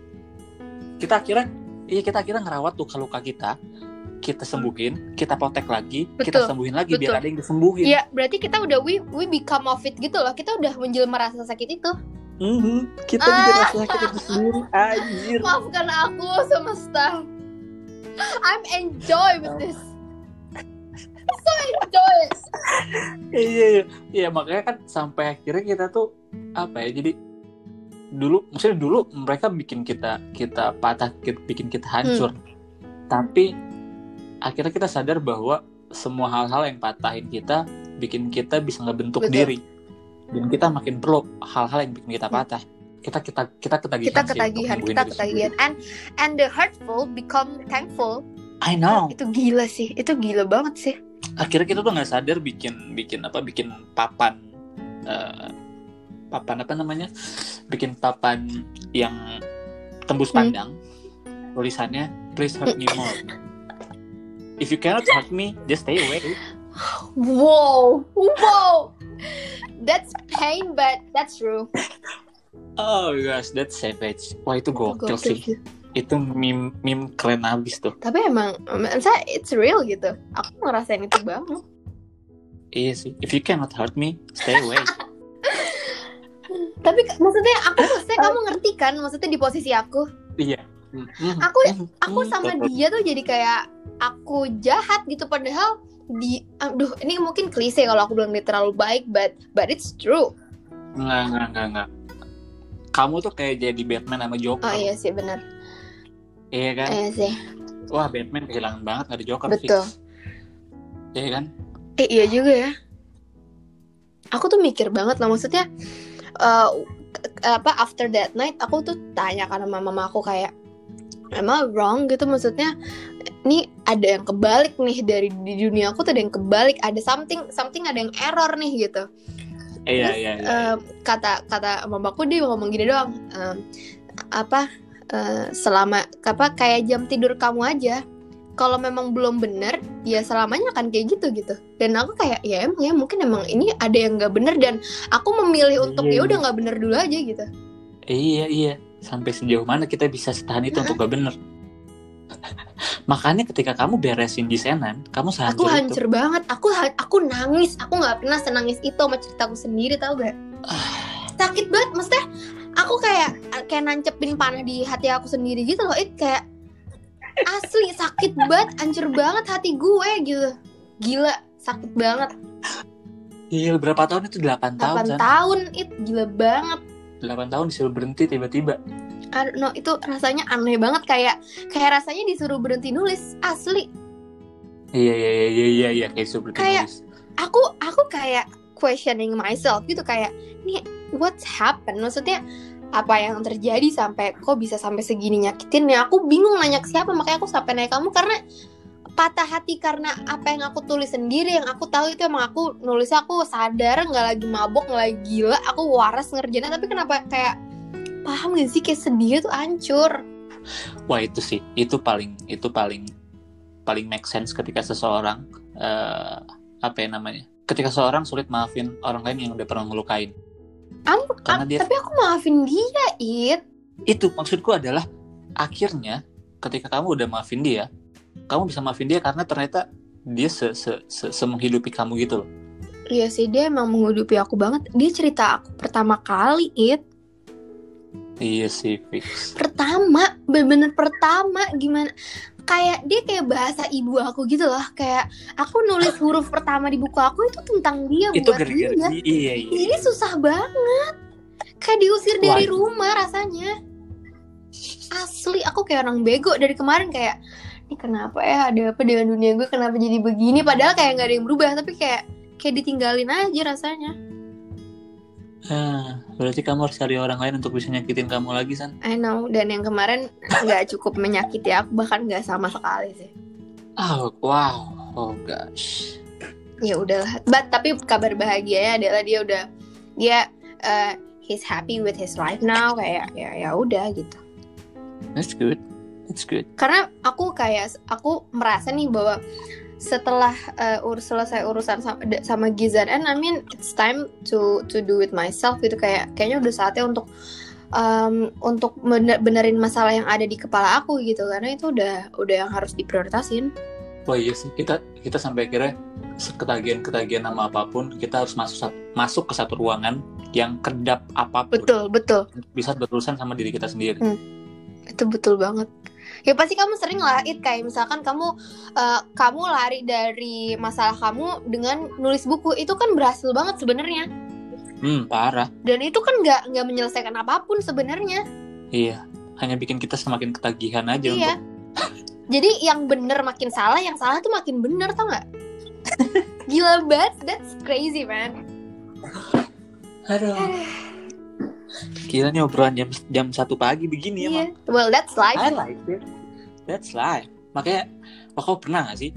kita akhirnya iya kita akhirnya ngerawat luka-luka kita kita sembuhin kita protek lagi kita Betul, sembuhin lagi biar betul. ada yang disembuhin Iya, berarti kita udah we we become of it gitu loh. Kita udah menjelma rasa sakit itu. Mhm, kita Ah. juga rasa sakit itu sendiri anjir Maafkan aku semesta. I'm enjoy with this. So enjoy. iya iya iya makanya kan sampai akhirnya kita tuh apa ya jadi dulu maksudnya dulu mereka bikin kita kita patah ki- bikin kita hancur Hmm. tapi akhirnya kita sadar bahwa semua hal-hal yang patahin kita bikin kita bisa ngebentuk Betul. diri dan kita makin perlu hal-hal yang bikin kita patah kita kita kita ketagihan Kita ketagihan, kita ketagihan. And and the hurtful become thankful. I know Itu gila sih. Itu gila banget sih. Akhirnya kita tuh nggak sadar bikin bikin apa bikin papan eh, papan apa namanya bikin papan yang tembus Hmm. pandang tulisannya please hurt me more if you cannot hurt me just stay away Wow. Wow. That's pain but that's true. oh gosh that's savage wah itu gokil Gokil sih itu meme meme keren abis tuh Tapi emang, saya it's real gitu. Aku ngerasain itu banget. iya sih if you cannot hurt me stay away Tapi maksudnya aku maksudnya kamu ngerti kan maksudnya di posisi aku. iya Aku- Aku sama dia tuh jadi kayak aku jahat gitu padahal di aduh ini mungkin klise kalau aku bilang dia terlalu baik but but it's true. nggak nggak nggak nggak kamu tuh kayak jadi Batman sama Joker Oh iya sih benar. Iya kan Iya sih. Wah Batman kehilangan banget ada Joker Betul. fix. Iya kan? Eh, iya juga ya. Aku tuh mikir banget lah maksudnya k- apa after that night aku tuh tanya kan sama mama aku kayak I wrong gitu maksudnya ini ada yang kebalik nih dari di dunia aku tuh ada yang kebalik ada something something ada yang error nih gitu Iya Terus, iya iya. eh, kata kata mamaku dia ngomong gini doang em, apa eh, selama apa kayak jam tidur kamu aja. Kalau memang belum bener ya selamanya akan kayak gitu gitu. Dan aku kayak ya emang ya mungkin emang ini ada yang nggak bener dan aku memilih untuk Iya, ya udah nggak bener dulu aja gitu. Iya iya. Sampai sejauh mana kita bisa setahan itu untuk gak bener? Makanya ketika kamu beresin desainer, kamu aku sehancur itu. hancur banget. Aku ha- aku nangis. Aku nggak pernah senangis itu sama ceritaku sendiri tau gak sakit banget maksudnya aku kayak kayak nancepin panah di hati aku sendiri gitu loh it kayak asli sakit banget hancur banget hati gue gitu gila sakit banget Iya berapa tahun itu? 8 tahun 8 kan? tahun it gila banget 8 tahun disuruh berhenti tiba-tiba. Know, itu rasanya aneh banget kayak kayak rasanya disuruh berhenti nulis asli Iya iya iya iya iya, iya. kayak disuruh berhenti Kayak- nulis. aku aku kayak questioning myself gitu kayak nih what's happened? Maksudnya apa yang terjadi sampai kok bisa sampai segini nyakitin ya aku bingung nanya ke siapa makanya aku sampai nanya kamu karena patah hati karena apa yang aku tulis sendiri. Yang aku tahu itu emang aku nulis aku sadar nggak lagi mabok nggak lagi gila aku waras ngerjainnya. Tapi kenapa kayak paham gak sih? Kayak sedih tuh hancur. Wah itu sih, itu paling itu paling paling make sense ketika seseorang eh, apa ya namanya? Ketika seseorang sulit maafin orang lain yang udah pernah ngelukain. Am- Karena am- dia tapi aku maafin dia it itu maksudku adalah akhirnya ketika kamu udah maafin dia kamu bisa maafin dia karena ternyata dia se, se, se, se- menghidupi kamu gitu loh Iya sih dia emang menghidupi aku banget. Dia cerita aku pertama kali it. Iya sih fix. Pertama, bener-bener pertama gimana? Kayak dia kayak bahasa ibu aku gitu loh. Kayak aku nulis huruf pertama di buku aku itu tentang dia Itu buat dia. iya iya. Ini susah banget. Kayak diusir dari Wah. rumah rasanya. Asli aku kayak orang bego dari kemarin kayak ini kenapa ya ada apa dengan dunia gue kenapa jadi begini padahal kayak nggak ada yang berubah tapi kayak kayak ditinggalin aja rasanya. Ah, berarti kamu harus cari orang lain untuk bisa nyakitin kamu lagi san. I know dan yang kemarin nggak cukup menyakiti aku bahkan nggak sama sekali sih. Oh wow, oh gosh. Ya udahlah. But tapi kabar bahagianya adalah dia udah dia uh, he's happy with his life now kayak ya ya udah gitu. That's good. That's good. karena aku kayak aku merasa nih bahwa setelah uh, urus selesai urusan sama, sama Gizan and I mean it's time to to do it myself gitu. Kayak kayaknya udah saatnya untuk um, untuk bener benerin masalah yang ada di kepala aku gitu. Karena itu udah udah yang harus diprioritasin. Wah iya sih kita kita sampai akhirnya ketagihan ketagihan sama apa pun kita harus masuk masuk ke satu ruangan yang kedap apa pun. Betul betul. Bisa berurusan sama diri kita sendiri. Hmm. itu betul banget ya pasti kamu sering lah it kayak misalkan kamu uh, kamu lari dari masalah kamu dengan nulis buku itu kan berhasil banget sebenarnya Hmm parah. dan itu kan nggak nggak menyelesaikan apa pun sebenarnya Iya. Hanya bikin kita semakin ketagihan aja iya untuk jadi yang bener makin salah yang salah tuh makin bener tau nggak gila banget that's crazy man Aduh. Gila nih obrolan jam jam satu pagi begini iya emang. well that's life I like it. That's life. Makanya, kau pernah gak sih?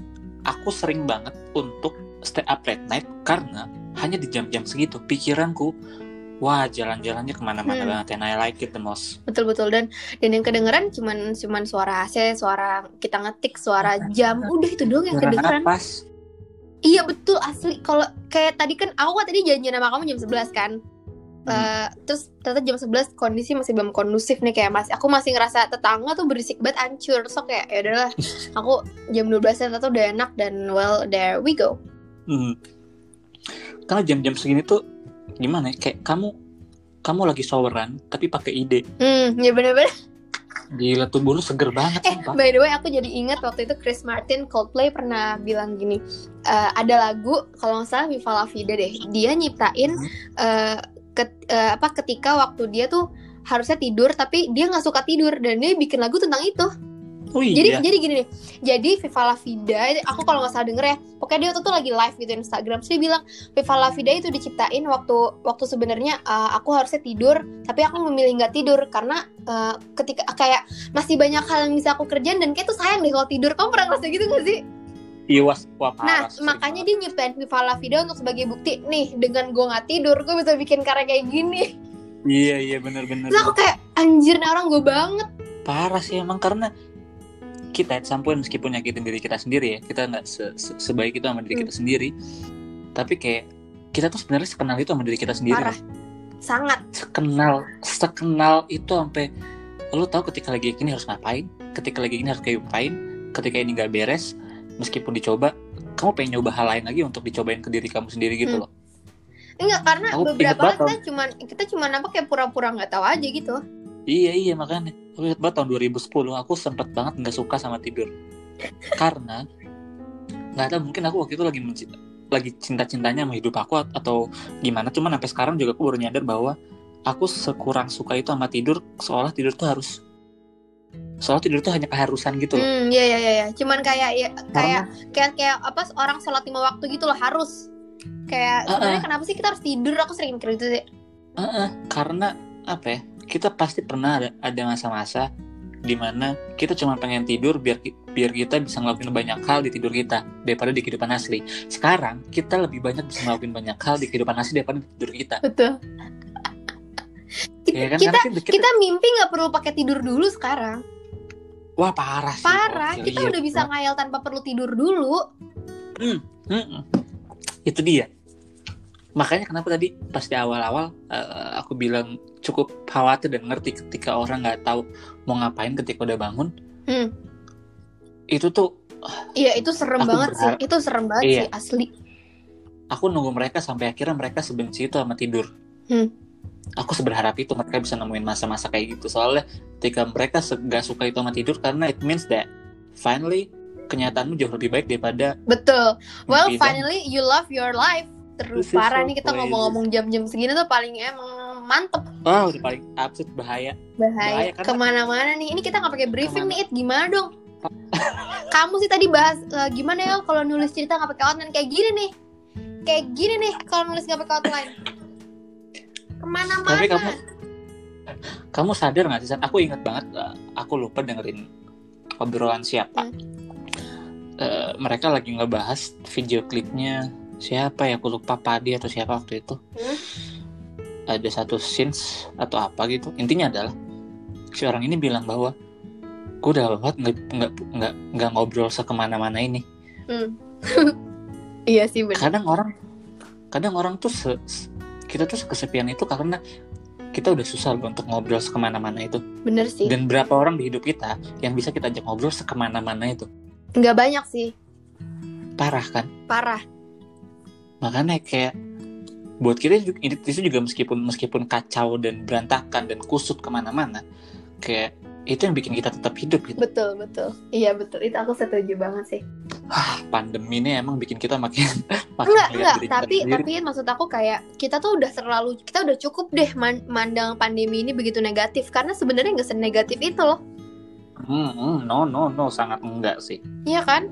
Aku sering banget untuk stay up late night karena hanya di jam-jam segitu pikiranku, wah jalan-jalannya ke mana-mana Hmm. banget and I like it the most. betul betul dan dan yang kedengeran cuman cuman suara AC suara kita ngetik suara jam udah itu doang yang Suara kedengeran napas. Iya betul asli kalau kayak tadi kan aku kan tadi janjian sama kamu jam 11 kan. Eh, terus ternyata jam 11 kondisi masih belum kondusif nih kayak masih aku masih ngerasa tetangga tuh berisik banget hancur so kayak ya udahlah aku jam 12 ternyata udah enak dan well there we go Hmm. Karena jam-jam segini tuh gimana ya? Kayak kamu kamu lagi showeran tapi pakai ide. hmm ya bener-bener Gila tubuh lu seger banget eh sumpah. by the way aku jadi ingat waktu itu Chris Martin Coldplay pernah bilang gini eh, ada lagu kalau nggak salah Viva La Vida deh dia nyiptain eh, ket- eh, apa ketika waktu dia tuh harusnya tidur tapi dia nggak suka tidur dan dia bikin lagu tentang itu. Oh iya. jadi jadi gini nih jadi Viva La Vida aku kalau nggak salah denger ya pokoknya dia tuh, tuh lagi live gitu di Instagram terus dia bilang Viva La Vida itu diciptain waktu waktu sebenarnya uh, aku harusnya tidur tapi aku memilih nggak tidur karena uh, ketika kayak masih banyak hal yang bisa aku kerjain dan kayak tuh sayang deh kalau tidur. Kamu pernah ngerasa gitu gak sih Iya was, wah nah makanya dia nyiptain Viva La Vida untuk sebagai bukti. Nih dengan gue nggak tidur gue bisa bikin karya kayak gini. Iya iya benar-benar. terus aku kayak anjir nih orang gue banget. Parah sih emang karena kita at some point meskipun nyakitin diri kita sendiri ya kita nggak se- se- sebaik itu sama diri Hmm. kita sendiri tapi kayak kita tuh sebenarnya sekenal itu sama diri kita sendiri parah. Sangat. Sekenal sekenal itu sampai lo tahu ketika lagi gini harus ngapain ketika lagi gini harus kayak ngapain ketika ini nggak beres meskipun dicoba kamu pengen nyoba hal lain lagi untuk dicobain ke diri kamu sendiri gitu Hmm. loh Enggak karena Aku beberapa banget kali kita cuman kita cuman apa kayak pura-pura nggak tahu aja gitu. Iya iya makanya aku ingat banget tahun 2010 aku sempet banget nggak suka sama tidur karena nggak tahu mungkin aku waktu itu lagi menci- lagi cinta-cintanya sama hidup aku at- atau gimana cuman sampai sekarang juga aku baru nyadar bahwa aku sekurang suka itu sama tidur seolah tidur tuh harus seolah tidur tuh hanya keharusan gitu loh Hmm, iya iya iya. iya. Cuman kayak ya, kayak karena kayak kayak apa orang sholat lima waktu gitu loh harus. Kayak Ah, sebenarnya kenapa sih kita harus tidur? Aku sering mikir gitu sih. eh, eh, karena apa ya kita pasti pernah ada ada masa-masa di mana kita cuma pengen tidur biar biar kita bisa ngelakuin banyak hal di tidur kita daripada di kehidupan asli. Sekarang kita lebih banyak bisa ngelakuin banyak hal di kehidupan asli daripada di tidur kita. Betul. Ya kan? kita kita, kita mimpi nggak perlu pakai tidur dulu sekarang. Wah parah sih. Parah. Gokil, Kita iya. udah bisa ngayal tanpa perlu tidur dulu. Mm-mm. Itu dia. Makanya kenapa tadi pas di awal-awal eh, aku bilang cukup khawatir dan ngerti ketika orang nggak tahu mau ngapain ketika udah bangun. Hmm. Itu tuh Iya itu serem banget sih. Itu serem banget Iya. sih asli. aku nunggu mereka sampai akhirnya mereka sebenci itu sama tidur Hmm. Aku seberharap itu mereka bisa nemuin masa-masa kayak gitu soalnya ketika mereka gak suka itu sama tidur karena it means that finally kenyataanmu jauh lebih baik daripada Betul. Well, mimpi dan- finally you love your life. Terus parah so nih kita ngomong-ngomong jam-jam segini tuh paling emang mantep wah udah paling absurd bahaya bahaya, Bahaya, ke mana-mana nih. Ini kita nggak pakai briefing Ke mana? nih, It. gimana dong? Kamu sih tadi bahas eh, gimana ya kalau nulis cerita nggak pakai outline kayak gini nih, kayak gini nih kalau nulis nggak pakai outline. Ke mana-mana. Tapi kamu kamu sadar gak sih? Aku ingat banget, uh, aku lupa dengerin obrolan siapa. Hmm. Uh, mereka lagi ngebahas video klipnya siapa ya? Aku lupa Padi atau siapa waktu itu. Hmm. Ada satu scenes atau apa gitu. Intinya adalah si orang ini bilang bahwa gue udah lewat nggak nggak nggak nggak ngobrol sekemana-mana ini. Hmm. iya sih benar. Kadang orang kadang orang tuh se- se- kita tuh kesepian itu karena kita udah susah loh untuk ngobrol sekemana-mana itu. Bener sih. Dan berapa orang di hidup kita yang bisa kita ajak ngobrol sekemana-mana itu? Nggak banyak sih. Parah kan? Parah. Makanya kayak buat kita itu juga meskipun meskipun kacau dan berantakan dan kusut ke mana-mana, kayak itu yang bikin kita tetap hidup gitu. Betul betul. Iya betul. Itu aku setuju banget sih. Ah, pandemi ini emang bikin kita makin makin enggak enggak tapi sendiri. tapi maksud aku kayak kita tuh udah terlalu kita udah cukup deh man- mandang pandemi ini begitu negatif karena sebenarnya nggak senegatif itu loh Hmm, hmm, no no no sangat enggak sih. iya kan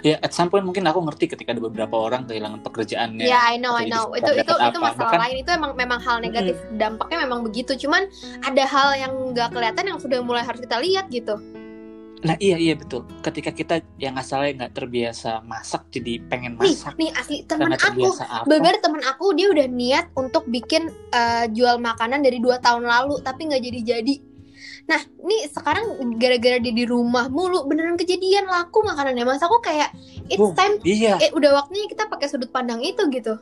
Ya at some point mungkin aku ngerti ketika ada beberapa orang kehilangan pekerjaannya. ya I know I know jadi itu itu dapat itu apa. masalah Bahkan- lain itu emang memang hal negatif dampaknya memang begitu cuman ada hal yang nggak kelihatan yang sudah mulai harus kita lihat gitu Nah iya iya betul. Ketika kita yang asalnya nggak terbiasa masak jadi pengen nih masak. nih asli temen karena aku apa? bener temen aku dia udah niat untuk bikin eh, jual makanan dari dua tahun lalu tapi nggak jadi-jadi nah nih sekarang gara-gara dia di rumah mulu beneran kejadian laku makanannya mas aku kayak it's Oh. time Iya eh udah waktunya kita pakai sudut pandang itu gitu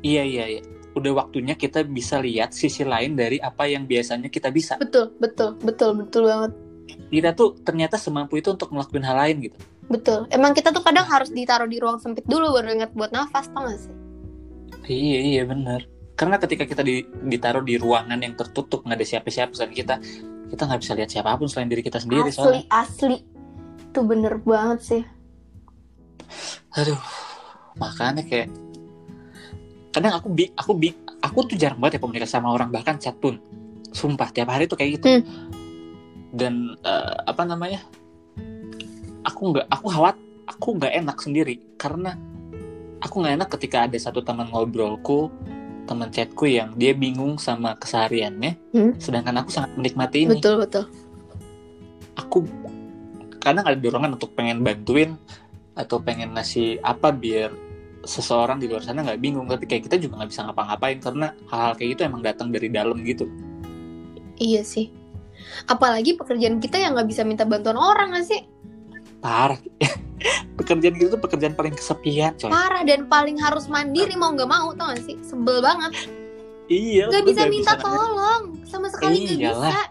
iya iya iya. Udah waktunya kita bisa lihat sisi lain dari apa yang biasanya kita bisa. betul betul betul betul banget Kita tuh ternyata semampu itu untuk ngelakuin hal lain gitu. betul emang kita tuh kadang harus ditaruh di ruang sempit dulu baru ingat buat nafas tau gak sih Iya iya benar. Karena ketika kita di- ditaruh di ruangan yang tertutup nggak ada siapa-siapa selain kita, kita nggak bisa lihat siapa pun selain diri kita sendiri asli soalnya. asli. Itu bener banget sih. Aduh, makanya kayak kadang aku bi aku bi aku tuh jarang banget ya komunikasi sama orang bahkan chat pun. Sumpah tiap hari tuh kayak gitu. Hmm. dan eh, apa namanya aku nggak aku khawat aku nggak enak sendiri. Karena aku nggak enak ketika ada satu teman ngobrolku teman chatku yang dia bingung sama kesehariannya Hmm. sedangkan aku sangat menikmati ini betul betul aku kadang ada dorongan untuk pengen bantuin atau pengen ngasih apa biar seseorang di luar sana nggak bingung tapi kayak kita juga nggak bisa ngapa-ngapain karena hal-hal kayak gitu emang datang dari dalam gitu Iya sih. Apalagi pekerjaan kita yang nggak bisa minta bantuan orang nggak sih? Parah. Pekerjaan gitu tuh pekerjaan paling kesepian coy. Parah dan paling harus mandiri mau nggak mau tau gak sih? Sebel banget. iya Nggak bisa nggak minta nanya, tolong. Sama sekali nggak bisa.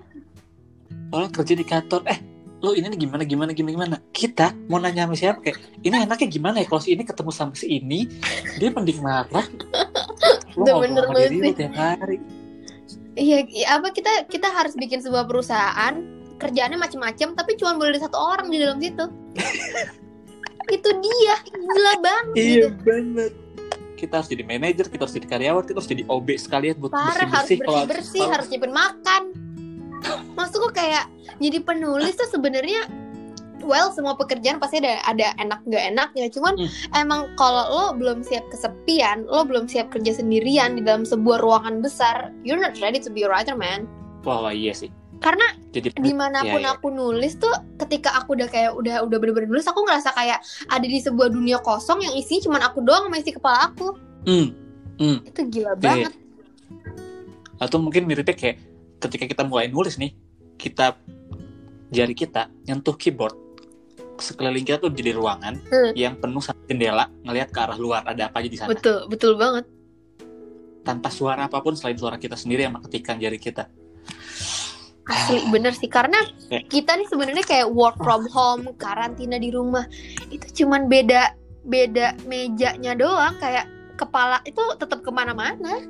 orang kerja di kantor. Eh lo ini nih gimana gimana gimana gimana? Kita mau nanya sama siapa kayak ini enaknya gimana ya? Kalau si ini ketemu sama si ini dia mending marah. Lo bener banget sih. tiap hari. Iya, iya, apa kita kita harus bikin sebuah perusahaan kerjaannya macem-macem tapi cuma boleh satu orang di dalam situ. Itu dia gila banget gitu. Iya bener. Kita harus jadi manajer, kita harus jadi karyawan, kita harus jadi OB sekalian buat Parah harus bersih-bersih. kalau- bersih-bersih, kalau- harus nyimpen makan. Maksudku kayak jadi penulis tuh sebenarnya well semua pekerjaan pasti ada ada enak nggak enaknya. Cuman Hmm. emang kalau lo belum siap kesepian, lo belum siap kerja sendirian di dalam sebuah ruangan besar, you're not ready to be a writer, man. Wah, wah, iya sih. Karena Jadi di mana pun Iya, iya. aku nulis tuh ketika aku udah kayak udah udah bener-bener nulis aku ngerasa kayak ada di sebuah dunia kosong yang isinya cuma aku doang sama isi kepala aku Hmm, hmm. itu gila Iya. banget Atau mungkin miripnya kayak ketika kita mulai nulis nih, kita jari kita nyentuh keyboard, sekeliling kita tuh jadi ruangan Hmm. yang penuh sama jendela, ngelihat ke arah luar ada apa aja di sana. betul betul banget Tanpa suara apa pun selain suara kita sendiri yang mengketikkan jari kita. Asli bener sih. Karena Oke. kita nih sebenarnya kayak work from home karantina di rumah. Itu cuman beda beda mejanya doang. Kayak kepala itu tetap ke mana-mana.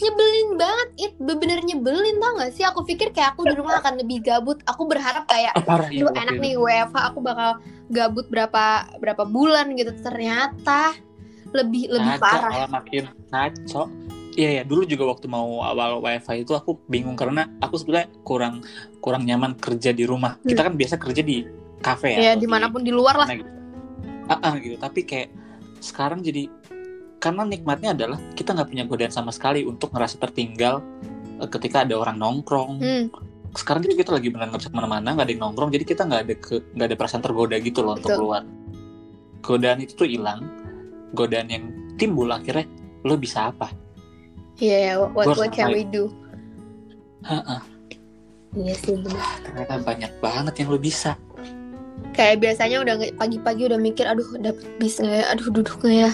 Nyebelin banget. It bener nyebelin tau gak sih? Aku pikir kayak aku di rumah akan lebih gabut. Aku berharap kayak Ah, parah ya enak nih itu. WFH aku bakal gabut berapa berapa bulan gitu. Ternyata lebih lebih Ngaco, parah. makin ngaco Iya ya, dulu juga waktu mau awal wifi itu aku bingung karena aku sebenarnya kurang kurang nyaman kerja di rumah. Kita kan biasa kerja di kafe ya. Hmm. ya atau di di mana pun di luar lah mana gitu. Ah, ah, gitu. Tapi kayak sekarang jadi karena nikmatnya adalah kita nggak punya godaan sama sekali untuk ngerasa tertinggal eh, ketika ada orang nongkrong. Hmm, Sekarang gitu kita lagi benar nggak ke mana-mana, nggak ada yang nongkrong, jadi kita nggak ada ke nggak ada perasaan tergoda gitu loh untuk Betul. keluar. Godaan itu tuh hilang. Godaan yang timbul akhirnya lo bisa apa? Iya ya what, what can we do? Iya sih ternyata banyak banget yang lo bisa. Kayak biasanya udah pagi-pagi udah mikir aduh dapet bis nggak ya? Aduh duduk nggak ya?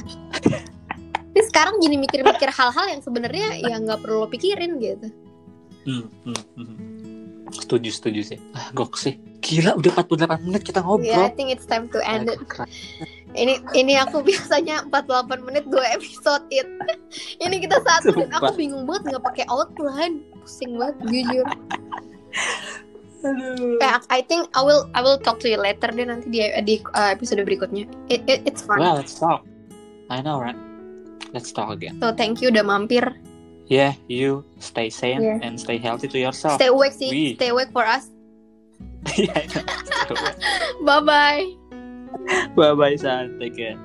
Tapi sekarang gini mikir-mikir hal-hal yang sebenarnya ya nggak perlu lo pikirin gitu. Hmm, hmm, hmm. setuju setuju sih. Ah gok sih. Gila udah 48 menit kita ya I ngobrol think it's time to end it. Ini ini aku biasanya 48 menit dua episode it. Ini kita satu dan aku bingung banget nggak pakai outline. Pusing banget jujur. Aduh. kayak I think I will I will talk to you later deh nanti di, di uh, episode berikutnya. It, it, it's fun. Well let's talk. I know right? Let's talk again. So thank you udah mampir. Yeah you stay sane Yeah. and stay healthy to yourself. Stay awake sih. We. stay awake for us. Yeah, bye bye bye bye son take care